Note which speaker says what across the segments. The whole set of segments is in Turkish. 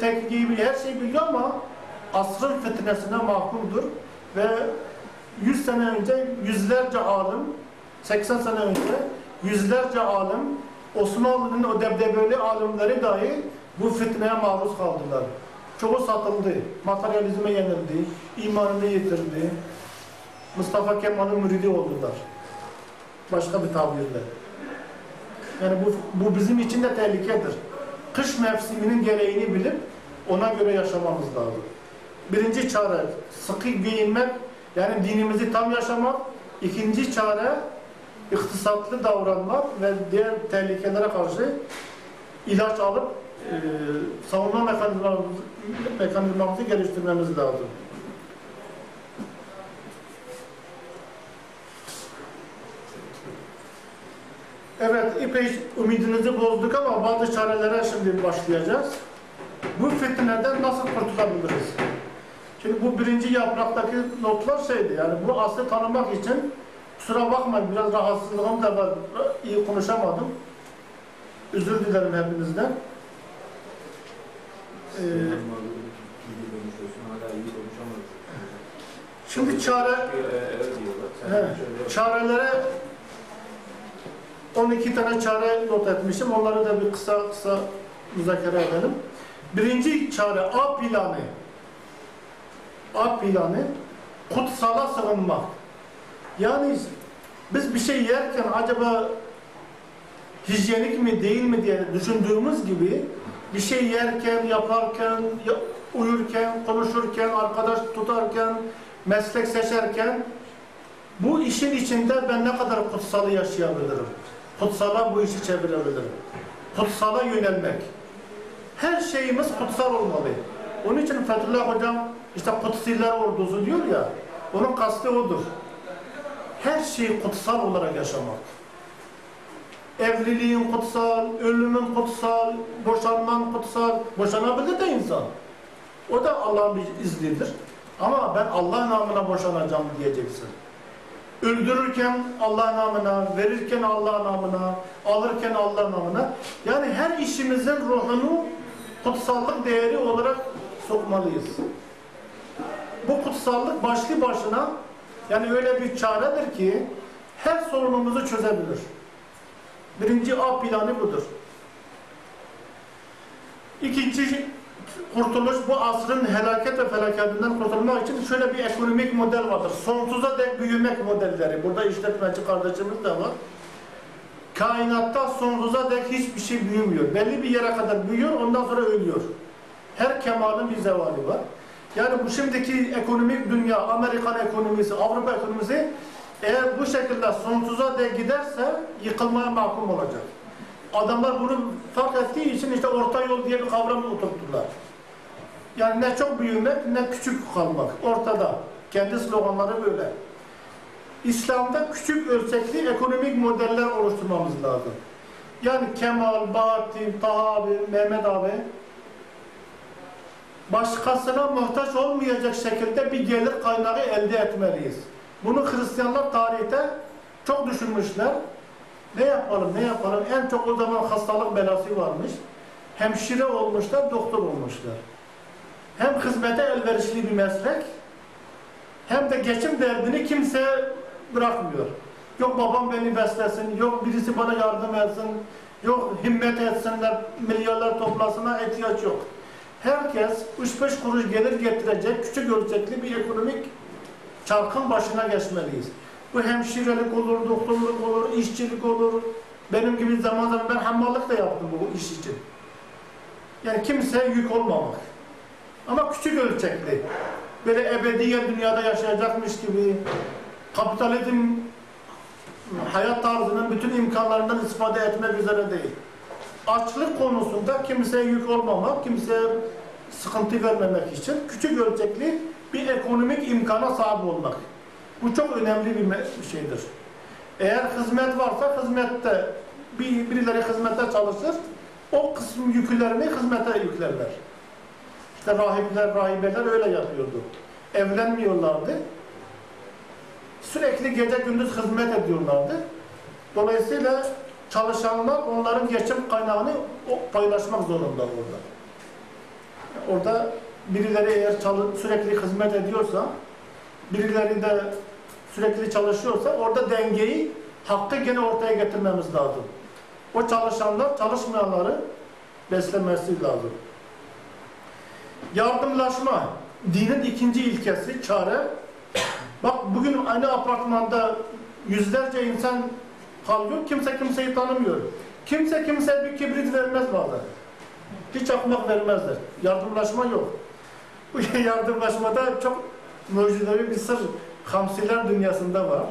Speaker 1: tek gibi her şey biliyor ama asrın fitnesine mahkumdur ve 100 sene önce yüzlerce alim, 80 sene önce yüzlerce alim, Osmanlı'nın o debdebeli alimleri dahi bu fitneye maruz kaldılar. Çoğu satıldı, materyalizme yenildi, imanını yitirdi. Mustafa Kemal'in müridi oldular. Başka bir tabirle. Yani bu, bu bizim için de tehlikedir. Kış mevsiminin gereğini bilip ona göre yaşamamız lazım. Birinci çare sıkı giyinmek, yani dinimizi tam yaşamak. İkinci çare iktisatlı davranmak ve diğer tehlikelere karşı ilaç alıp e, savunma mekanizmamızı, mekanizmamızı geliştirmemiz lazım. Evet, epey ümidinizi bozduk ama bazı çarelere şimdi başlayacağız. Bu fitneden nasıl kurtulabiliriz? Şimdi bu birinci yapraktaki notlar şeydi, yani bu aslı tanımak için kusura bakmayın biraz rahatsızlığım da var, iyi konuşamadım. Özür dilerim hepinizden. Ee, şimdi çare, he, çarelere 12 tane çare not etmişim. Onları da bir kısa kısa müzakere edelim. Birinci çare A planı. A planı kutsala sığınmak. Yani biz bir şey yerken acaba hijyenik mi değil mi diye düşündüğümüz gibi bir şey yerken, yaparken, uyurken, konuşurken, arkadaş tutarken, meslek seçerken bu işin içinde ben ne kadar kutsalı yaşayabilirim? Kutsala bu işi çevirebilirim. Kutsala yönelmek. Her şeyimiz kutsal olmalı. Onun için Fethullah Hocam işte kutsiler ordusu diyor ya, onun kastı odur. Her şeyi kutsal olarak yaşamak. Evliliğin kutsal, ölümün kutsal, boşanman kutsal. Boşanabilir de insan. O da Allah'ın bir iznidir. Ama ben Allah namına boşanacağım diyeceksin. Öldürürken Allah namına, verirken Allah namına, alırken Allah namına. Yani her işimizin ruhunu kutsallık değeri olarak sokmalıyız. Bu kutsallık başlı başına yani öyle bir çaredir ki her sorunumuzu çözebilir. Birinci A planı budur. İkinci kurtuluş bu asrın helaket ve felaketinden kurtulmak için şöyle bir ekonomik model vardır. Sonsuza dek büyümek modelleri. Burada işletmeci kardeşimiz de var. Kainatta sonsuza dek hiçbir şey büyümüyor. Belli bir yere kadar büyüyor, ondan sonra ölüyor. Her kemalin bir zevali var. Yani bu şimdiki ekonomik dünya, Amerikan ekonomisi, Avrupa ekonomisi eğer bu şekilde sonsuza dek giderse yıkılmaya mahkum olacak. Adamlar bunu fark ettiği için işte orta yol diye bir kavram oturttular. Yani ne çok büyümek ne küçük kalmak. Ortada. Kendi sloganları böyle. İslam'da küçük ölçekli ekonomik modeller oluşturmamız lazım. Yani Kemal, Bahattin, Taha abi, Mehmet abi başkasına muhtaç olmayacak şekilde bir gelir kaynağı elde etmeliyiz. Bunu Hristiyanlar tarihte çok düşünmüşler. Ne yapalım, ne yapalım? En çok o zaman hastalık belası varmış. Hemşire olmuşlar, doktor olmuşlar. Hem hizmete elverişli bir meslek, hem de geçim derdini kimse bırakmıyor. Yok babam beni beslesin, yok birisi bana yardım etsin, yok himmet etsinler, milyarlar toplasına ihtiyaç yok. Herkes 3-5 kuruş gelir getirecek küçük ölçekli bir ekonomik çarkın başına geçmeliyiz. Bu hemşirelik olur, doktorluk olur, işçilik olur. Benim gibi zaman zaman ben hamallık da yaptım bu iş için. Yani kimseye yük olmamak. Ama küçük ölçekli. Böyle ebediyen dünyada yaşayacakmış gibi kapitalizm hayat tarzının bütün imkanlarından istifade etmek üzere değil. Açlık konusunda kimseye yük olmamak, kimseye sıkıntı vermemek için küçük ölçekli bir ekonomik imkana sahip olmak. Bu çok önemli bir şeydir. Eğer hizmet varsa hizmette bir, birileri hizmette çalışır, o kısım yüklerini hizmete yüklerler. İşte rahipler, rahibeler öyle yapıyordu. Evlenmiyorlardı. Sürekli gece gündüz hizmet ediyorlardı. Dolayısıyla çalışanlar onların geçim kaynağını paylaşmak zorunda orada. orada birileri eğer sürekli hizmet ediyorsa, birileri de sürekli çalışıyorsa orada dengeyi, hakkı gene ortaya getirmemiz lazım. O çalışanlar çalışmayanları beslemesi lazım. Yardımlaşma, dinin ikinci ilkesi, çare. Bak bugün aynı apartmanda yüzlerce insan kalıyor, kimse kimseyi tanımıyor. Kimse kimseye bir kibrit vermez bazen. Hiç akmak vermezler. Yardımlaşma yok. Bu yardımlaşmada çok mucizevi bir sır hamsiler dünyasında var.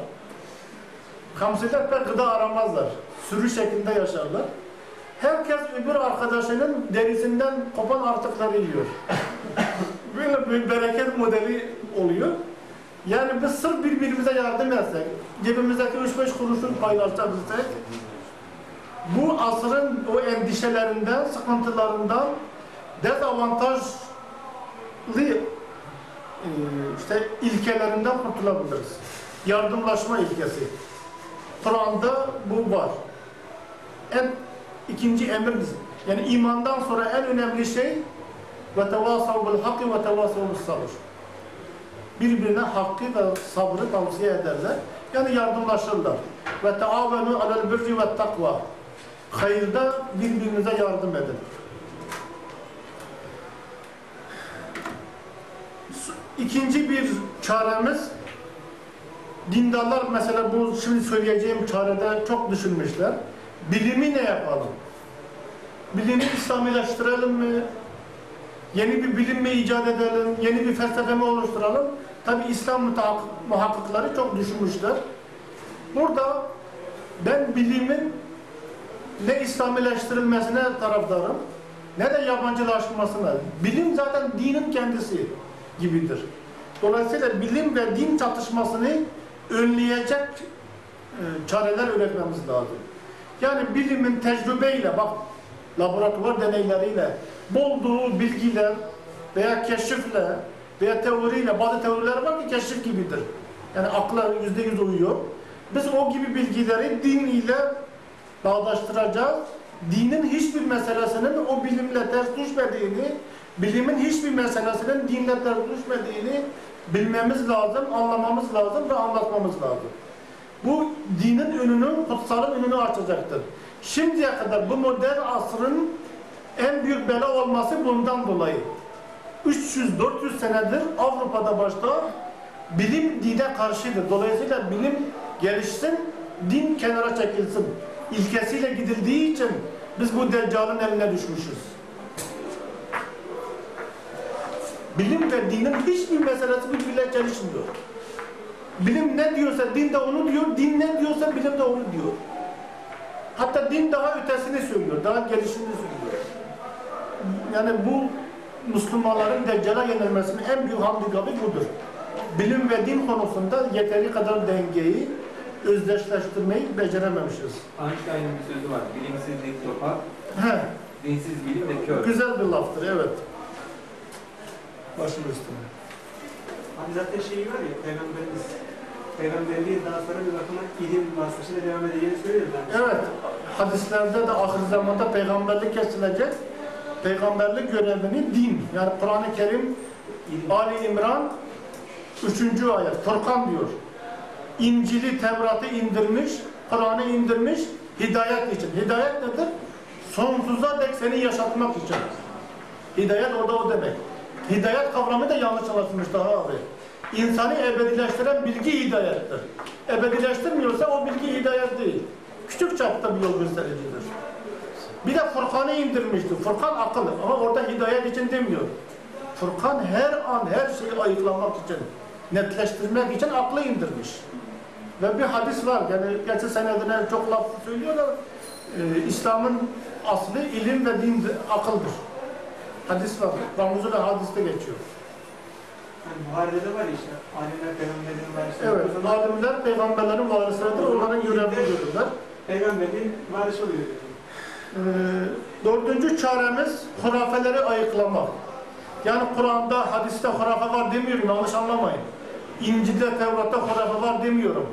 Speaker 1: Hamsiler pek gıda aramazlar. Sürü şeklinde yaşarlar. Herkes öbür arkadaşının derisinden kopan artıkları yiyor. Böyle bir bereket modeli oluyor. Yani biz sırf birbirimize yardım etsek, cebimizdeki 3-5 kuruşu paylaşabilsek, bu asrın o endişelerinden, sıkıntılarından dezavantajlı işte ilkelerinden kurtulabiliriz. Yardımlaşma ilkesi. Kur'an'da bu var. En ikinci emir yani imandan sonra en önemli şey ve tevasav bil hakki ve tevasav bis sabır. Birbirine hakkı ve sabrı tavsiye ederler. Yani yardımlaşırlar. Ve teavenu alel birri ve takva. Hayırda birbirinize yardım edin. İkinci bir çaremiz dindarlar mesela bu şimdi söyleyeceğim çarede çok düşünmüşler. Bilimi ne yapalım? Bilimi İslamileştirelim mi? Yeni bir bilim mi icat edelim? Yeni bir felsefe mi oluşturalım? Tabi İslam muhak- muhakkıkları çok düşünmüşler. Burada ben bilimin ne İslamileştirilmesine taraftarım ne de yabancılaşmasına. Bilim zaten dinin kendisi gibidir. Dolayısıyla bilim ve din çatışmasını önleyecek e, çareler üretmemiz lazım. Yani bilimin tecrübeyle, bak laboratuvar deneyleriyle bulduğu bilgiler veya keşifle veya teoriyle, bazı teoriler var ki keşif gibidir. Yani akla yüzde yüz uyuyor. Biz o gibi bilgileri din ile bağdaştıracağız. Dinin hiçbir meselesinin o bilimle ters düşmediğini, bilimin hiçbir meselesinin dinle ters düşmediğini bilmemiz lazım, anlamamız lazım ve anlatmamız lazım. Bu dinin önünü, kutsalın önünü açacaktır. Şimdiye kadar bu modern asrın en büyük bela olması bundan dolayı. 300-400 senedir Avrupa'da başta bilim dine karşıdır. Dolayısıyla bilim gelişsin, din kenara çekilsin. İlkesiyle gidildiği için biz bu deccalın eline düşmüşüz. Bilim ve dinin hiçbir meselesi birbiriyle çelişmiyor. Bilim ne diyorsa din de onu diyor, din ne diyorsa bilim de onu diyor. Hatta din daha ötesini söylüyor, daha gelişini söylüyor. Yani bu Müslümanların Deccal'a yenilmesinin en büyük handikapı budur. Bilim ve din konusunda yeteri kadar dengeyi, özdeşleştirmeyi becerememişiz.
Speaker 2: Einstein'ın bir sözü var. Bilimsizlik topar,
Speaker 1: He,
Speaker 2: dinsiz bilim de kör.
Speaker 1: güzel bir laftır, evet. Başım üstüne.
Speaker 3: Hani zaten şey var ya, Peygamberimiz Peygamberliği daha sonra bir bakıma ilim vasıtasıyla devam edeceğini söylüyor.
Speaker 1: Evet, hadislerde de ahir zamanda peygamberlik kesilecek. Peygamberlik görevini din, yani Kur'an-ı Kerim
Speaker 3: İlim.
Speaker 1: Ali İmran 3. ayet Furkan diyor. İncil'i, Tevrat'ı indirmiş, Kur'an'ı indirmiş hidayet için. Hidayet nedir? Sonsuza dek seni yaşatmak için. Hidayet orada o demek. Hidayet kavramı da yanlış anlaşılmış daha abi. İnsanı ebedileştiren bilgi hidayettir. Ebedileştirmiyorsa o bilgi hidayet değil. Küçük çapta bir yol göstericidir. Bir de Furkan'ı indirmişti. Furkan akıl ama orada hidayet için demiyor. Furkan her an her şeyi ayıklamak için, netleştirmek için aklı indirmiş. Ve bir hadis var, yani gerçi senedine çok laf söylüyorlar. Ee, İslam'ın aslı ilim ve din, akıldır. Hadis var. Ramuzul hadiste geçiyor.
Speaker 3: Yani Buhari'de de var işte, alimler peygamberlerin varisi.
Speaker 1: Evet,
Speaker 3: zaman
Speaker 1: alimler peygamberlerin varisleridir, onların görevini görürler.
Speaker 3: peygamberliğin varisi oluyor.
Speaker 1: Ee, dördüncü çaremiz hurafeleri ayıklamak. Yani Kur'an'da, hadiste hurafe var demiyorum, yanlış anlamayın. İncil'de, Tevrat'ta hurafe var demiyorum.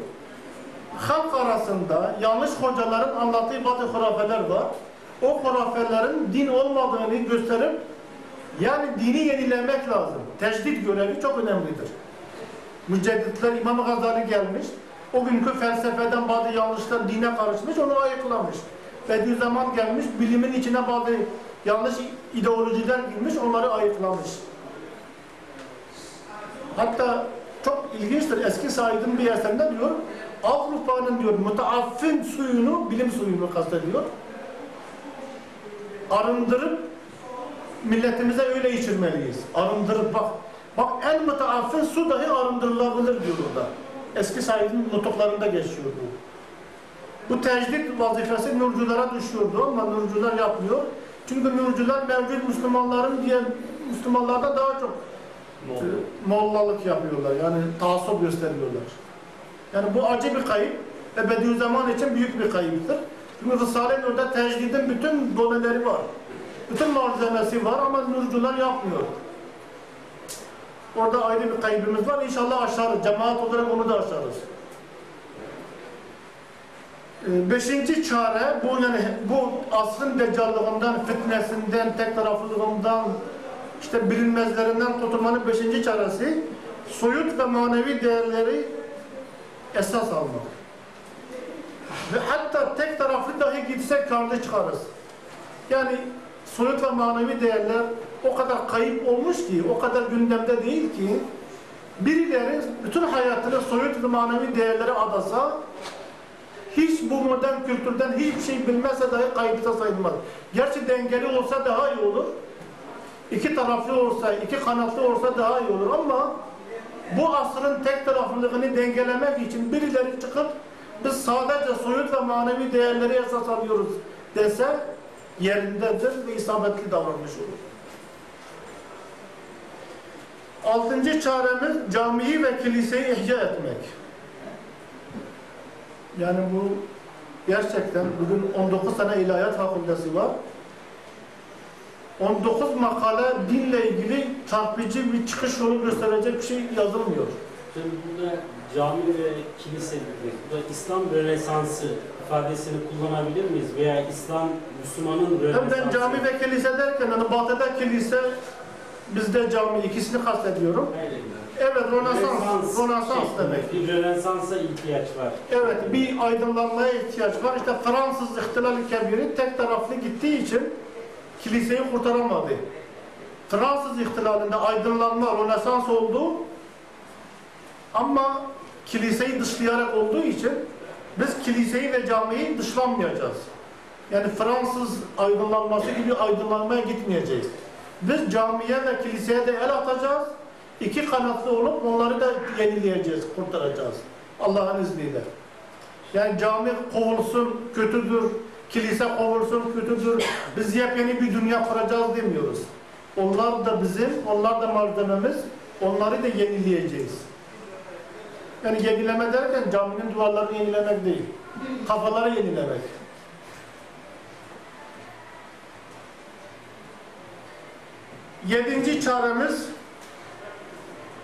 Speaker 1: Halk arasında yanlış hocaların anlattığı bazı hurafeler var. O hurafelerin din olmadığını gösterip Yani dini yenilemek lazım. Tecdit görevi çok önemlidir. Mücedditler İmam Gazali gelmiş. O günkü felsefeden bazı yanlışlar dine karışmış, onu ayıklamış. Bediüzzaman gelmiş, bilimin içine bazı yanlış ideolojiler girmiş, onları ayıklamış. Hatta çok ilginçtir. Eski Said'in bir eserinde diyor, Avrupa'nın diyor müteaffin suyunu, bilim suyunu kastediyor. Arındırıp milletimize öyle içirmeliyiz. Arındırıp bak. Bak en müteaffin su dahi arındırılabilir diyor orada. Eski Said'in nutuklarında geçiyor bu. Bu tecdit vazifesi nurculara düşüyordu ama nurcular yapmıyor. Çünkü nurcular mevcut Müslümanların diye Müslümanlarda daha çok e, mollalık yapıyorlar. Yani taassup gösteriyorlar. Yani bu acı bir kayıp ve Bediüzzaman için büyük bir kayıptır. Çünkü Risale-i Nur'da tecdidin bütün doneleri var. Bütün malzemesi var ama nurcular yapmıyor. Orada ayrı bir kaybımız var. İnşallah aşarız. Cemaat olarak onu da aşarız. Ee, Beşinci çare bu yani bu asrın deccallığından, fitnesinden, tek taraflılığından, işte bilinmezlerinden kurtulmanın beşinci çaresi soyut ve manevi değerleri esas almak. Ve hatta tek taraflı dahi gitsek karlı çıkarız. Yani soyut ve manevi değerler o kadar kayıp olmuş ki, o kadar gündemde değil ki birileri bütün hayatını soyut ve manevi değerlere adasa hiç bu modern kültürden hiçbir şey bilmezse dahi kayıpta sayılmaz. Gerçi dengeli olsa daha iyi olur. İki taraflı olsa, iki kanatlı olsa daha iyi olur ama bu asrın tek taraflılığını dengelemek için birileri çıkıp biz sadece soyut ve manevi değerleri esas alıyoruz dese yerindedir ve isabetli davranmış olur. Altıncı çaremiz camiyi ve kiliseyi ihya etmek. Yani bu gerçekten bugün 19 tane ilahiyat fakültesi var. 19 makale dinle ilgili çarpıcı bir çıkış yolu gösterecek bir şey yazılmıyor.
Speaker 4: Şimdi burada cami ve kilise dedik. Burada İslam Rönesansı ifadesini kullanabilir miyiz? Veya İslam, Müslümanın
Speaker 1: Hem
Speaker 4: Rönesansı.
Speaker 1: ben cami ve kilise derken hani batıda kilise bizde cami ikisini kastediyorum.
Speaker 4: Öyle.
Speaker 1: Evet Rönesans, Rönesans demek.
Speaker 4: Bir Rönesansa ihtiyaç var.
Speaker 1: Evet bir aydınlanmaya ihtiyaç var. İşte Fransız ihtilali kebiri tek taraflı gittiği için kiliseyi kurtaramadı. Fransız ihtilalinde aydınlanma, Rönesans oldu. Ama kiliseyi dışlayarak olduğu için biz kiliseyi ve camiyi dışlanmayacağız. Yani Fransız aydınlanması gibi aydınlanmaya gitmeyeceğiz. Biz camiye ve kiliseye de el atacağız. İki kanatlı olup onları da yenileyeceğiz, kurtaracağız. Allah'ın izniyle. Yani cami kovulsun, kötüdür. Kilise kovulsun, kötüdür. Biz yepyeni bir dünya kuracağız demiyoruz. Onlar da bizim, onlar da malzememiz. Onları da yenileyeceğiz. Yani yenileme derken caminin duvarlarını yenilemek değil. Kafaları yenilemek. Yedinci çaremiz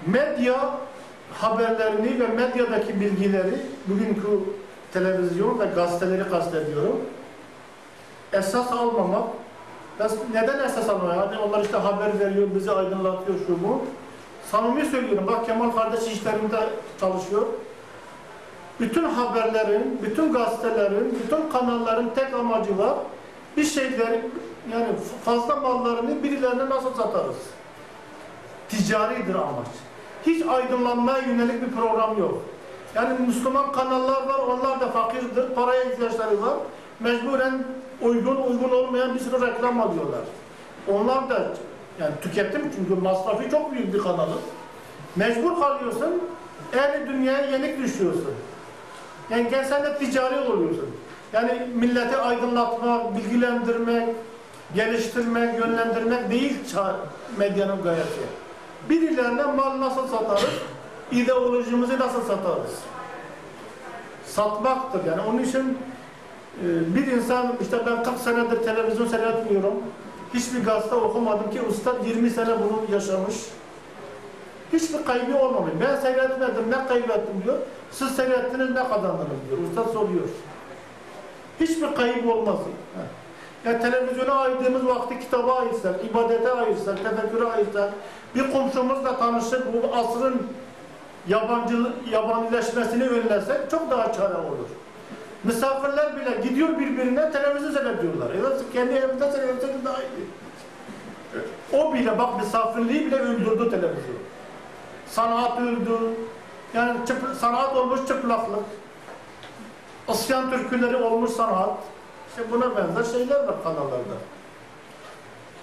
Speaker 1: medya haberlerini ve medyadaki bilgileri bugünkü televizyon ve gazeteleri kastediyorum. Esas almamak. Neden esas almamak? Hani onlar işte haber veriyor, bizi aydınlatıyor şu bu. Samimi söylüyorum. Bak Kemal kardeş işlerinde çalışıyor. Bütün haberlerin, bütün gazetelerin, bütün kanalların tek amacı var. Bir şeyleri, yani fazla mallarını birilerine nasıl satarız? Ticaridir amaç. Hiç aydınlanmaya yönelik bir program yok. Yani Müslüman kanallar var, onlar da fakirdir, paraya ihtiyaçları var. Mecburen uygun, uygun olmayan bir sürü reklam alıyorlar. Onlar da yani tüketim çünkü masrafı çok büyük bir kanalı. Mecbur kalıyorsun, ehli dünyaya yenik düşüyorsun. Yani gel ticari oluyorsun. Yani milleti aydınlatmak, bilgilendirmek, geliştirmek, yönlendirmek değil medyanın gayesi. Birilerine mal nasıl satarız, ideolojimizi nasıl satarız? Satmaktır yani. Onun için e, bir insan, işte ben 40 senedir televizyon seyretmiyorum. Hiçbir gazete okumadım ki Ustad 20 sene bunu yaşamış. Hiçbir kaybı olmamış. Ben seyretmedim, ne kaybettim diyor. Siz seyrettiniz, ne kazandınız diyor. Ustad soruyor. Hiçbir kayıp olmaz. Yani televizyona ayırdığımız vakti kitaba ayırsak, ibadete ayırsak, tefekküre ayırsak, bir komşumuzla tanışıp bu asrın yabancı, yabanileşmesini önlesek çok daha çare olur. Misafirler bile gidiyor birbirine televizyon seyrediyorlar. Evet, kendi evinde televizyon daha iyi. O bile bak misafirliği bile öldürdü televizyon. Sanat öldü. Yani sanat olmuş çıplaklık. Isyan türküleri olmuş sanat. İşte buna benzer şeyler var kanallarda.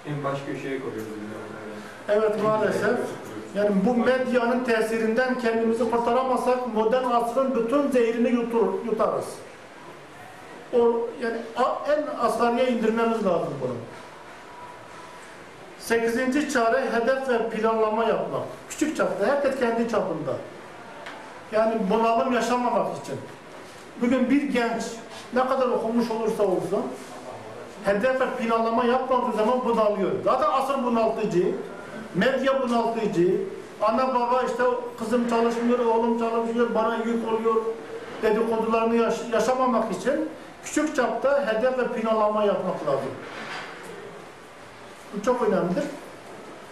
Speaker 2: En baş köşeye koyuyoruz. bilmiyorum,
Speaker 1: Evet maalesef. Yani bu medyanın tesirinden kendimizi kurtaramazsak modern asrın bütün zehrini yutur, yutarız. O yani en asgariye indirmemiz lazım bunu. Sekizinci çare hedef ve planlama yapmak. Küçük çapta, herkes kendi çapında. Yani bunalım yaşamamak için. Bugün bir genç ne kadar okumuş olursa olsun hedef ve planlama yapmadığı zaman bunalıyor. Zaten asır bunaltıcı, medya bunaltıcı, ana baba işte kızım çalışmıyor, oğlum çalışmıyor, bana yük oluyor dedikodularını yaş- yaşamamak için küçük çapta hedef ve planlama yapmak lazım. Bu çok önemlidir.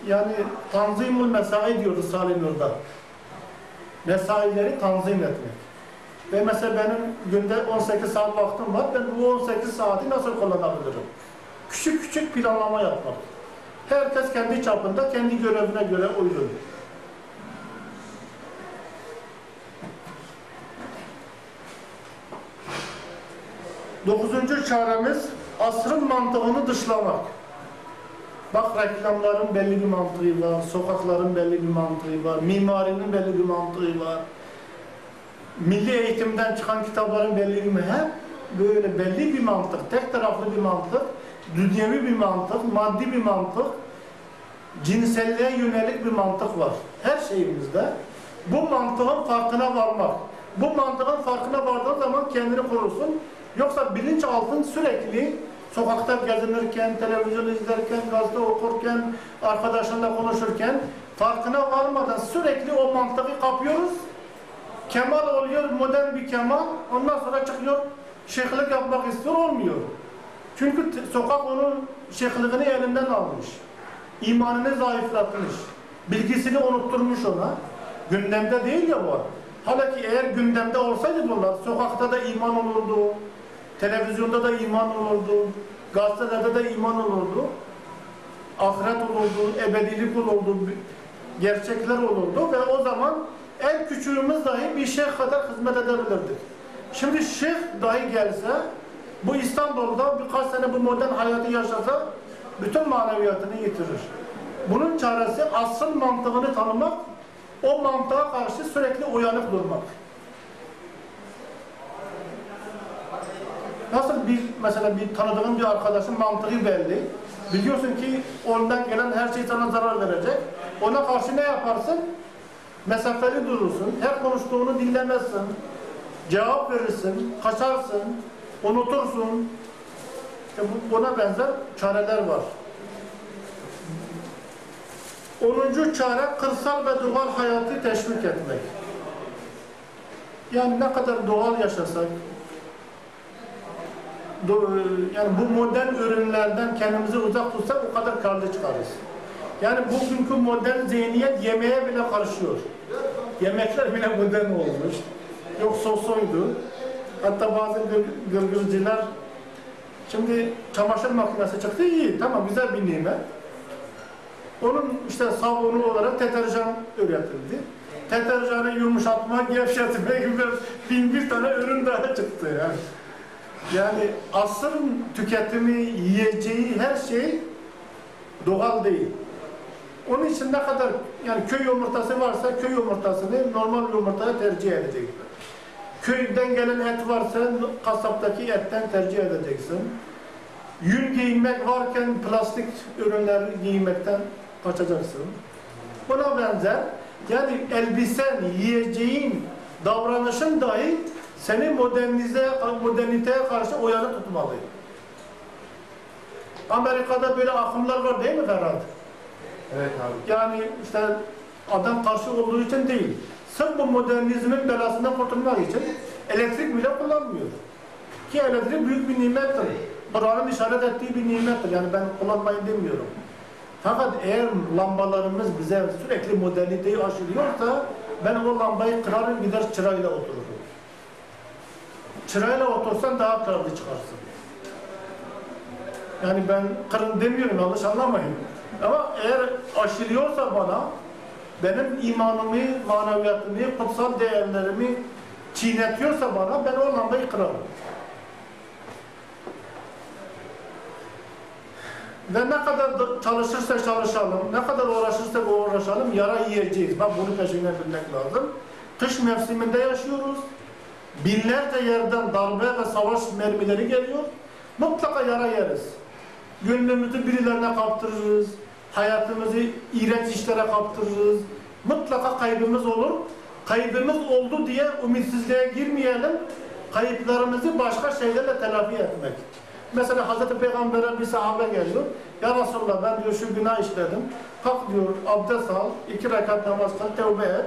Speaker 1: Yani tanzimul mesai diyoruz Salim Nur'da. Mesaileri tanzim etmek. Ve mesela benim günde 18 saat vaktim var. Ben bu 18 saati nasıl kullanabilirim? Küçük küçük planlama yapmak. Herkes kendi çapında, kendi görevine göre uygun. Dokuzuncu çaremiz asrın mantığını dışlamak. Bak reklamların belli bir mantığı var, sokakların belli bir mantığı var, mimarinin belli bir mantığı var. Milli eğitimden çıkan kitapların belli bir hep böyle belli bir mantık, tek taraflı bir mantık, dünyevi bir mantık, maddi bir mantık, cinselliğe yönelik bir mantık var. Her şeyimizde. Bu mantığın farkına varmak. Bu mantığın farkına vardığın zaman kendini korursun. Yoksa bilinçaltın sürekli sokakta gezinirken, televizyon izlerken, gazete okurken, arkadaşlarla konuşurken farkına varmadan sürekli o mantığı kapıyoruz. Kemal oluyor, modern bir kemal. Ondan sonra çıkıyor, şeyhlik yapmak istiyor, olmuyor. Çünkü sokak onun şeyhliğini elinden almış. İmanını zayıflatmış. Bilgisini unutturmuş ona. Gündemde değil ya bu. Halbuki eğer gündemde olsaydı bunlar, sokakta da iman olurdu, televizyonda da iman olurdu, gazetelerde de iman olurdu, ahiret olurdu, ebedilik olurdu, gerçekler olurdu ve o zaman en küçüğümüz dahi bir şeyh kadar hizmet edebilirdik. Şimdi şeyh dahi gelse, bu İstanbul'da birkaç sene bu modern hayatı yaşasa, bütün maneviyatını yitirir. Bunun çaresi asıl mantığını tanımak, o mantığa karşı sürekli uyanık durmak. Nasıl bir mesela bir tanıdığın bir arkadaşın mantığı belli. Biliyorsun ki ondan gelen her şey sana zarar verecek. Ona karşı ne yaparsın? Mesafeli durursun. Her konuştuğunu dinlemezsin. Cevap verirsin, kaçarsın, unutursun. İşte bu- buna benzer çareler var. Onuncu çare kırsal ve doğal hayatı teşvik etmek. Yani ne kadar doğal yaşasak, yani bu modern ürünlerden kendimizi uzak tutsak o kadar karlı çıkarız. Yani bugünkü modern zihniyet yemeğe bile karışıyor. Yemekler bile modern olmuş. Yok sosoydu. Hatta bazı gır- gırgırcılar şimdi çamaşır makinesi çıktı iyi tamam güzel bir nimet. Onun işte sabunu olarak deterjan üretildi. Deterjanı yumuşatma, gevşetme gibi bin bir tane ürün daha çıktı yani. Yani asrın tüketimi, yiyeceği her şey doğal değil. Onun için ne kadar yani köy yumurtası varsa köy yumurtasını normal yumurtaya tercih edeceksin. Köyden gelen et varsa kasaptaki etten tercih edeceksin. Yün giyinmek varken plastik ürünleri giymekten kaçacaksın. Buna benzer yani elbisen, yiyeceğin, davranışın dahi seni modernize, moderniteye karşı uyanık tutmalı. Amerika'da böyle akımlar var değil mi Ferhat?
Speaker 2: Evet abi.
Speaker 1: Yani işte adam karşı olduğu için değil. Sırf bu modernizmin belasından kurtulmak için elektrik bile kullanmıyor. Ki elektrik büyük bir nimettir. Kur'an'ın işaret ettiği bir nimettir. Yani ben kullanmayın demiyorum. Fakat eğer lambalarımız bize sürekli moderniteyi aşılıyorsa ben o lambayı kırarım gider çırayla otururum. Çırayla otursan daha kararlı çıkarsın. Yani ben kırın demiyorum yanlış anlamayın. Ama eğer aşılıyorsa bana benim imanımı, maneviyatımı, kutsal değerlerimi çiğnetiyorsa bana ben o lambayı kırarım. Ve ne kadar da çalışırsa çalışalım, ne kadar uğraşırsak uğraşalım yara yiyeceğiz. Bak bunu peşinden bilmek lazım. Kış mevsiminde yaşıyoruz. Binlerce yerden darbe ve savaş mermileri geliyor. Mutlaka yara yeriz. Gönlümüzü birilerine kaptırırız. Hayatımızı iğrenç işlere kaptırırız. Mutlaka kaybımız olur. Kaybımız oldu diye ümitsizliğe girmeyelim. Kayıplarımızı başka şeylerle telafi etmek. Mesela Hazreti Peygamber'e bir sahabe geliyor. Ya Resulallah ben diyor şu günah işledim. Kalk diyor abdest al, iki rekat namaz kıl, tevbe et.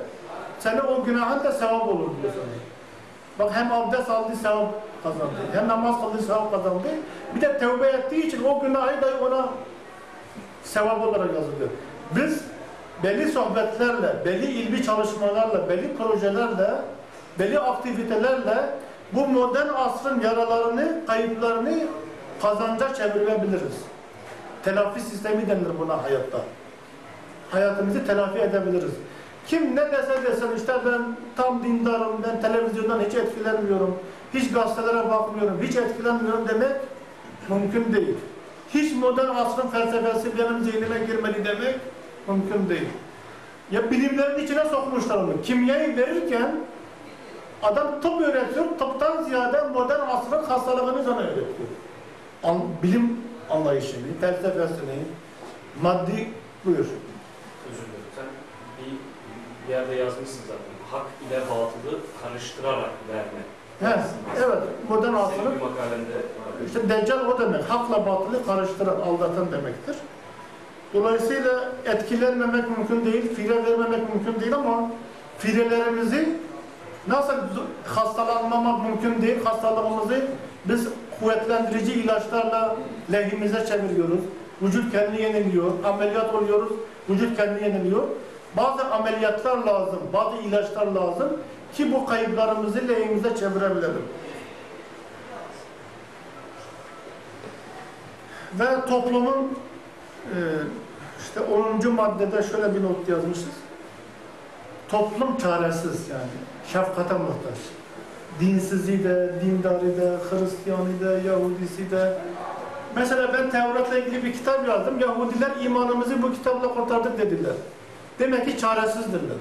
Speaker 1: Senin o günahın da sevap olur diyor sana. Bak hem abdest aldı sevap kazandı. Hem namaz kıldı sevap kazandı. Bir de tevbe ettiği için o günahı da ona sevap olarak yazılıyor. Biz belli sohbetlerle, belli ilmi çalışmalarla, belli projelerle, belli aktivitelerle bu modern asrın yaralarını, kayıplarını kazanca çevirebiliriz. Telafi sistemi denir buna hayatta. Hayatımızı telafi edebiliriz. Kim ne dese desin işte ben tam dindarım, ben televizyondan hiç etkilenmiyorum, hiç gazetelere bakmıyorum, hiç etkilenmiyorum demek mümkün değil. Hiç modern asrın felsefesi benim zihnime girmedi demek mümkün değil. Ya bilimlerin içine sokmuşlar onu. Kimyayı verirken adam tıp öğretiyor, tıptan ziyade modern asrın hastalığını sana öğretiyor. An, bilim anlayışını, felsefesini, maddi buyur.
Speaker 5: Bir yerde yazmışsın zaten. Hak ile batılı karıştırarak verme.
Speaker 1: He, evet, modern asrın
Speaker 5: Senin makalende var.
Speaker 1: İşte deccal o demek. Hakla batılı karıştıran, aldatan demektir. Dolayısıyla etkilenmemek mümkün değil, fire vermemek mümkün değil ama firelerimizi nasıl hastalanmamak mümkün değil, hastalığımızı biz kuvvetlendirici ilaçlarla lehimize çeviriyoruz. Vücut kendini yeniliyor, ameliyat oluyoruz, vücut kendini yeniliyor. Bazı ameliyatlar lazım, bazı ilaçlar lazım ki bu kayıplarımızı lehimize çevirebilelim. Ve toplumun e, işte 10. maddede şöyle bir not yazmışız. Toplum çaresiz yani. Şefkate muhtaç. Dinsizi de, dindari de, Hristiyanı da, Yahudisi de. Mesela ben Tevrat'la ilgili bir kitap yazdım. Yahudiler imanımızı bu kitapla kurtardık dediler. Demek ki çaresizdirler.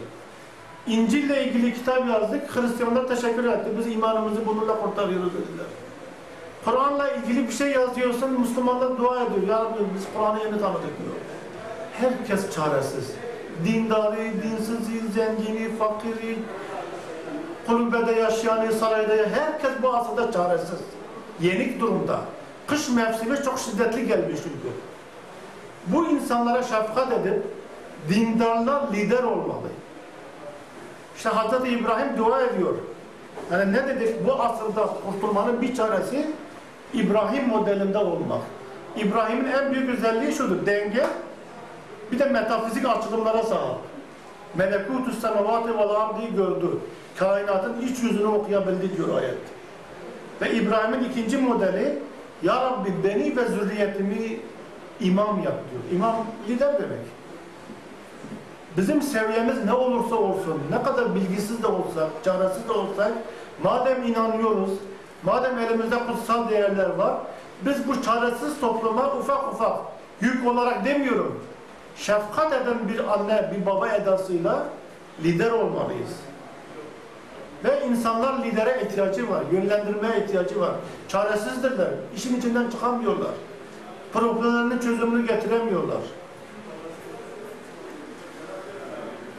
Speaker 1: İncil'le ilgili kitap yazdık. Hristiyanlar teşekkür etti. Biz imanımızı bununla kurtarıyoruz dediler. Kur'an'la ilgili bir şey yazıyorsun, Müslümanlar dua ediyor. Ya Rabbi biz Kur'an'ı yeni tanıdık diyor. Herkes çaresiz. Dindari, dinsizi, zengini, fakiri, kulübede yaşayanı, sarayda herkes bu asırda çaresiz. Yenik durumda. Kış mevsimi çok şiddetli gelmiş çünkü. Bu insanlara şefkat edip dindarlar lider olmalı. İşte Hazreti İbrahim dua ediyor. Yani ne dedik? Bu asırda kurtulmanın bir çaresi İbrahim modelinde olmak. İbrahim'in en büyük özelliği şudur. Denge bir de metafizik açılımlara sahip. Melekutus semavati vel ardi gördü. Kainatın iç yüzünü okuyabildi diyor ayet. Ve İbrahim'in ikinci modeli Ya Rabbi beni ve zürriyetimi imam yap diyor. İmam lider demek. Bizim seviyemiz ne olursa olsun, ne kadar bilgisiz de olsak, çaresiz de olsak, madem inanıyoruz, madem elimizde kutsal değerler var, biz bu çaresiz topluma ufak ufak yük olarak demiyorum, şefkat eden bir anne, bir baba edasıyla lider olmalıyız. Ve insanlar lidere ihtiyacı var, yönlendirmeye ihtiyacı var. Çaresizdirler, işin içinden çıkamıyorlar. Problemlerinin çözümünü getiremiyorlar.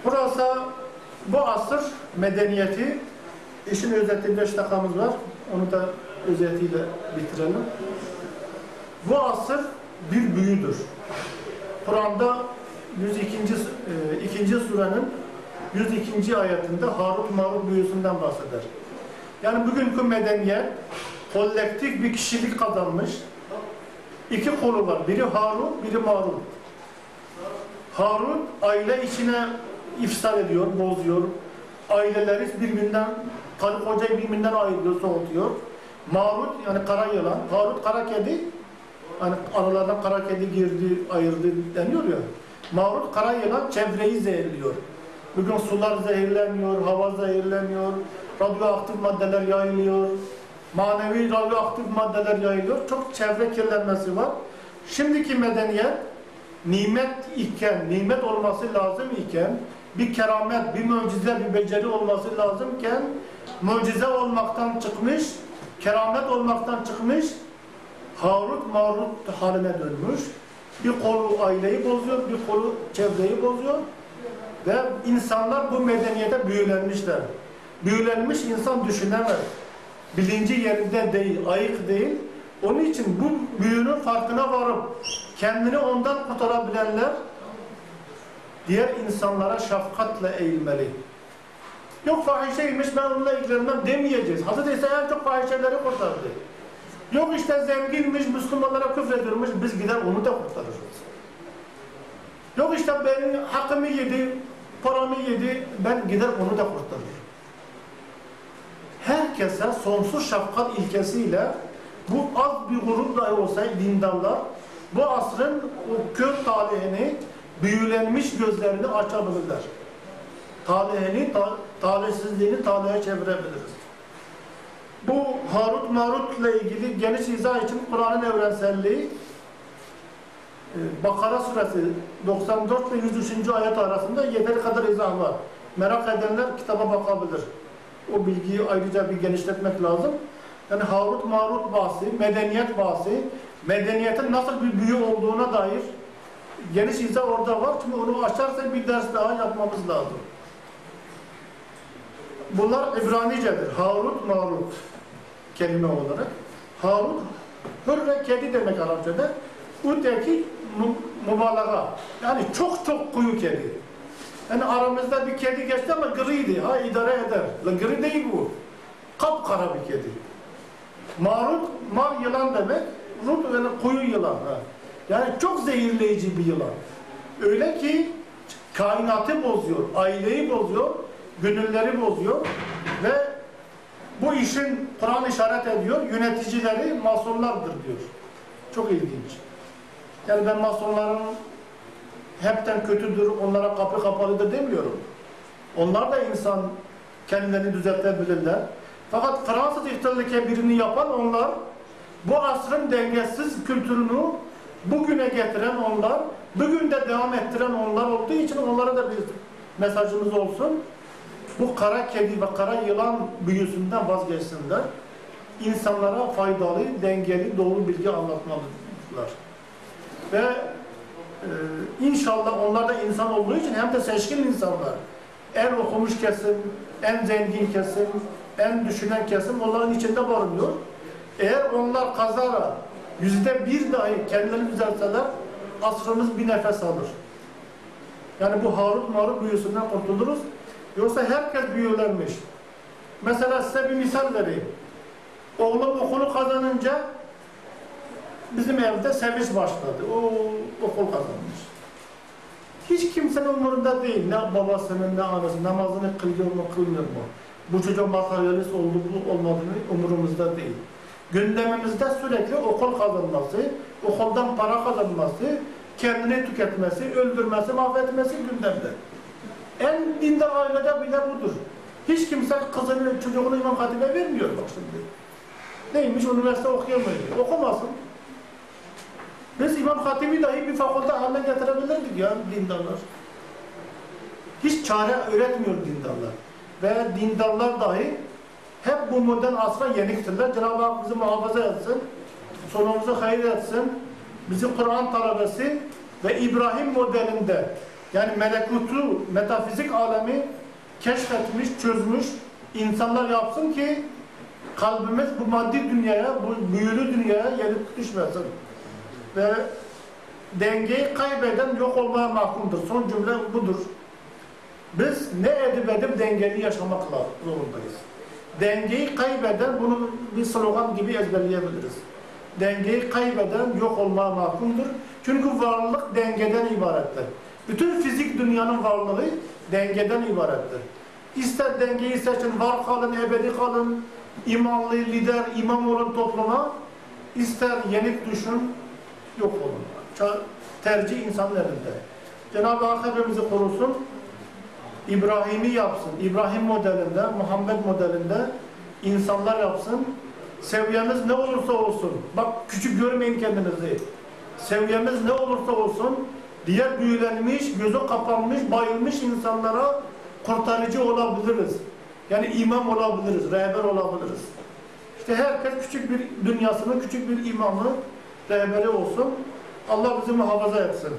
Speaker 1: Burası bu asır medeniyeti, işin özeti 5 dakikamız var, onu da özetiyle bitirelim. Bu asır bir büyüdür. Kur'an'da 102. e, ikinci surenin 102. ayetinde Harut Marut büyüsünden bahseder. Yani bugünkü medeniyet kolektif bir kişilik kazanmış, iki kolu var. Biri Harun, biri Marun. Harun aile içine ifsad ediyor, bozuyor. Aileleri birbirinden, karı kocayı birbirinden ayırıyor, soğutuyor. Marut yani kara yılan, Harut kara kedi. Hani aralarına kara kedi girdi, ayırdı deniyor ya. Marut kara yılan çevreyi zehirliyor. Bugün sular zehirleniyor, hava zehirleniyor, radyoaktif maddeler yayılıyor, manevi radyoaktif maddeler yayılıyor. Çok çevre kirlenmesi var. Şimdiki medeniyet nimet iken, nimet olması lazım iken, bir keramet, bir mucize, bir beceri olması lazımken, mucize olmaktan çıkmış, keramet olmaktan çıkmış, Harut marut haline dönmüş. Bir kolu aileyi bozuyor, bir kolu çevreyi bozuyor. Ve insanlar bu medeniyete büyülenmişler. Büyülenmiş insan düşünemez. Bilinci yerinde değil, ayık değil. Onun için bu büyünün farkına varıp kendini ondan kurtarabilenler diğer insanlara şefkatle eğilmeli. Yok fahişeymiş ben onunla ilgilenmem demeyeceğiz. Hazreti İsa en çok fahişeleri kurtardı. Yok işte zenginmiş, Müslümanlara küfrediyormuş, biz gider onu da kurtarırız. Yok işte benim hakkımı yedi, paramı yedi, ben gider onu da kurtarırım. Herkese sonsuz şefkat ilkesiyle bu az bir grup dahi olsa dindarlar bu asrın o kör talihini, büyülenmiş gözlerini açabilirler. Talihini, ta talihsizliğini talihe çevirebiliriz. Bu Harut Marut'la ilgili geniş izah için Kur'an'ın evrenselliği e, Bakara suresi 94 ve 103. ayet arasında yeteri kadar izah var. Merak edenler kitaba bakabilir. O bilgiyi ayrıca bir genişletmek lazım. Yani Harut Marut bahsi, medeniyet bahsi, medeniyetin nasıl bir büyü olduğuna dair geniş izah orada var. Şimdi onu açarsak bir ders daha yapmamız lazım. Bunlar İbranicedir. Harut, Marut kelime olarak. Harut, hır ve kedi demek Arapçada. Mu mübalağa. Yani çok çok kuyu kedi. Yani aramızda bir kedi geçti ama griydi. Ha idare eder. La gri değil bu. Kapkara bir kedi. Marut, mar yılan demek. Rut yani kuyu yılan. Ha. Yani çok zehirleyici bir yılan. Öyle ki kainatı bozuyor, aileyi bozuyor, gönülleri bozuyor ve bu işin Kur'an işaret ediyor, yöneticileri masonlardır diyor. Çok ilginç. Yani ben masonların hepten kötüdür, onlara kapı kapalıdır demiyorum. Onlar da insan kendilerini düzeltebilirler. Fakat Fransız ihtilali kebirini yapan onlar, bu asrın dengesiz kültürünü bugüne getiren onlar, bugün de devam ettiren onlar olduğu için onlara da bir mesajımız olsun. Bu kara kedi ve kara yılan büyüsünden vazgeçsinler. İnsanlara faydalı, dengeli, doğru bilgi anlatmalılar. Ve e, inşallah onlar da insan olduğu için hem de seçkin insanlar. En okumuş kesim, en zengin kesim, en düşünen kesim onların içinde barınıyor. Eğer onlar kazara yüzde bir dahi kendilerini düzeltseler asrımız bir nefes alır. Yani bu Harut Marut büyüsünden kurtuluruz. Yoksa herkes büyülenmiş. Mesela size bir misal vereyim. Oğlum okulu kazanınca bizim evde sevinç başladı. O okul kazanmış. Hiç kimsenin umurunda değil. Ne babasının ne anasının namazını kılıyor mu kılmıyor mu? Bu çocuk materyalist oldu mu olmadığını umurumuzda değil. Gündemimizde sürekli okul kazanması, okuldan para kazanması, kendini tüketmesi, öldürmesi, mahvetmesi gündemde. En dindar ailede bile budur. Hiç kimse kızını, çocuğunu İmam Hatip'e vermiyor bak şimdi. Neymiş, üniversite okuyamıyor. Okumasın. Biz İmam Hatip'i dahi bir fakülte haline getirebilirdik ya dindarlar. Hiç çare öğretmiyor dindarlar. Ve dindarlar dahi hep bu modern asra yeniktirler. Cenab-ı Hak bizi muhafaza etsin. Sonumuzu hayır etsin. Bizi Kur'an talebesi ve İbrahim modelinde yani melekutu, metafizik alemi keşfetmiş, çözmüş insanlar yapsın ki kalbimiz bu maddi dünyaya, bu büyülü dünyaya yenik düşmesin. Ve dengeyi kaybeden yok olmaya mahkumdur. Son cümle budur. Biz ne edip edip dengeli yaşamakla zorundayız. Dengeyi kaybeden bunu bir slogan gibi ezberleyebiliriz. dengeyi kaybeden yok olmaya mahkumdur. Çünkü varlık dengeden ibarettir. Bütün fizik dünyanın varlığı dengeden ibarettir. İster dengeyi seçin, var kalın, ebedi kalın, imanlı lider, imam olun topluma, ister yenik düşün, yok olun. Tercih insanın elinde. Cenab-ı Hak hepimizi korusun. İbrahim'i yapsın. İbrahim modelinde, Muhammed modelinde insanlar yapsın. Seviyemiz ne olursa olsun. Bak küçük görmeyin kendinizi. Seviyemiz ne olursa olsun diğer büyülenmiş, gözü kapanmış, bayılmış insanlara kurtarıcı olabiliriz. Yani imam olabiliriz, rehber olabiliriz. İşte herkes küçük bir dünyasının küçük bir imamı, rehberi olsun. Allah bizi muhafaza etsin.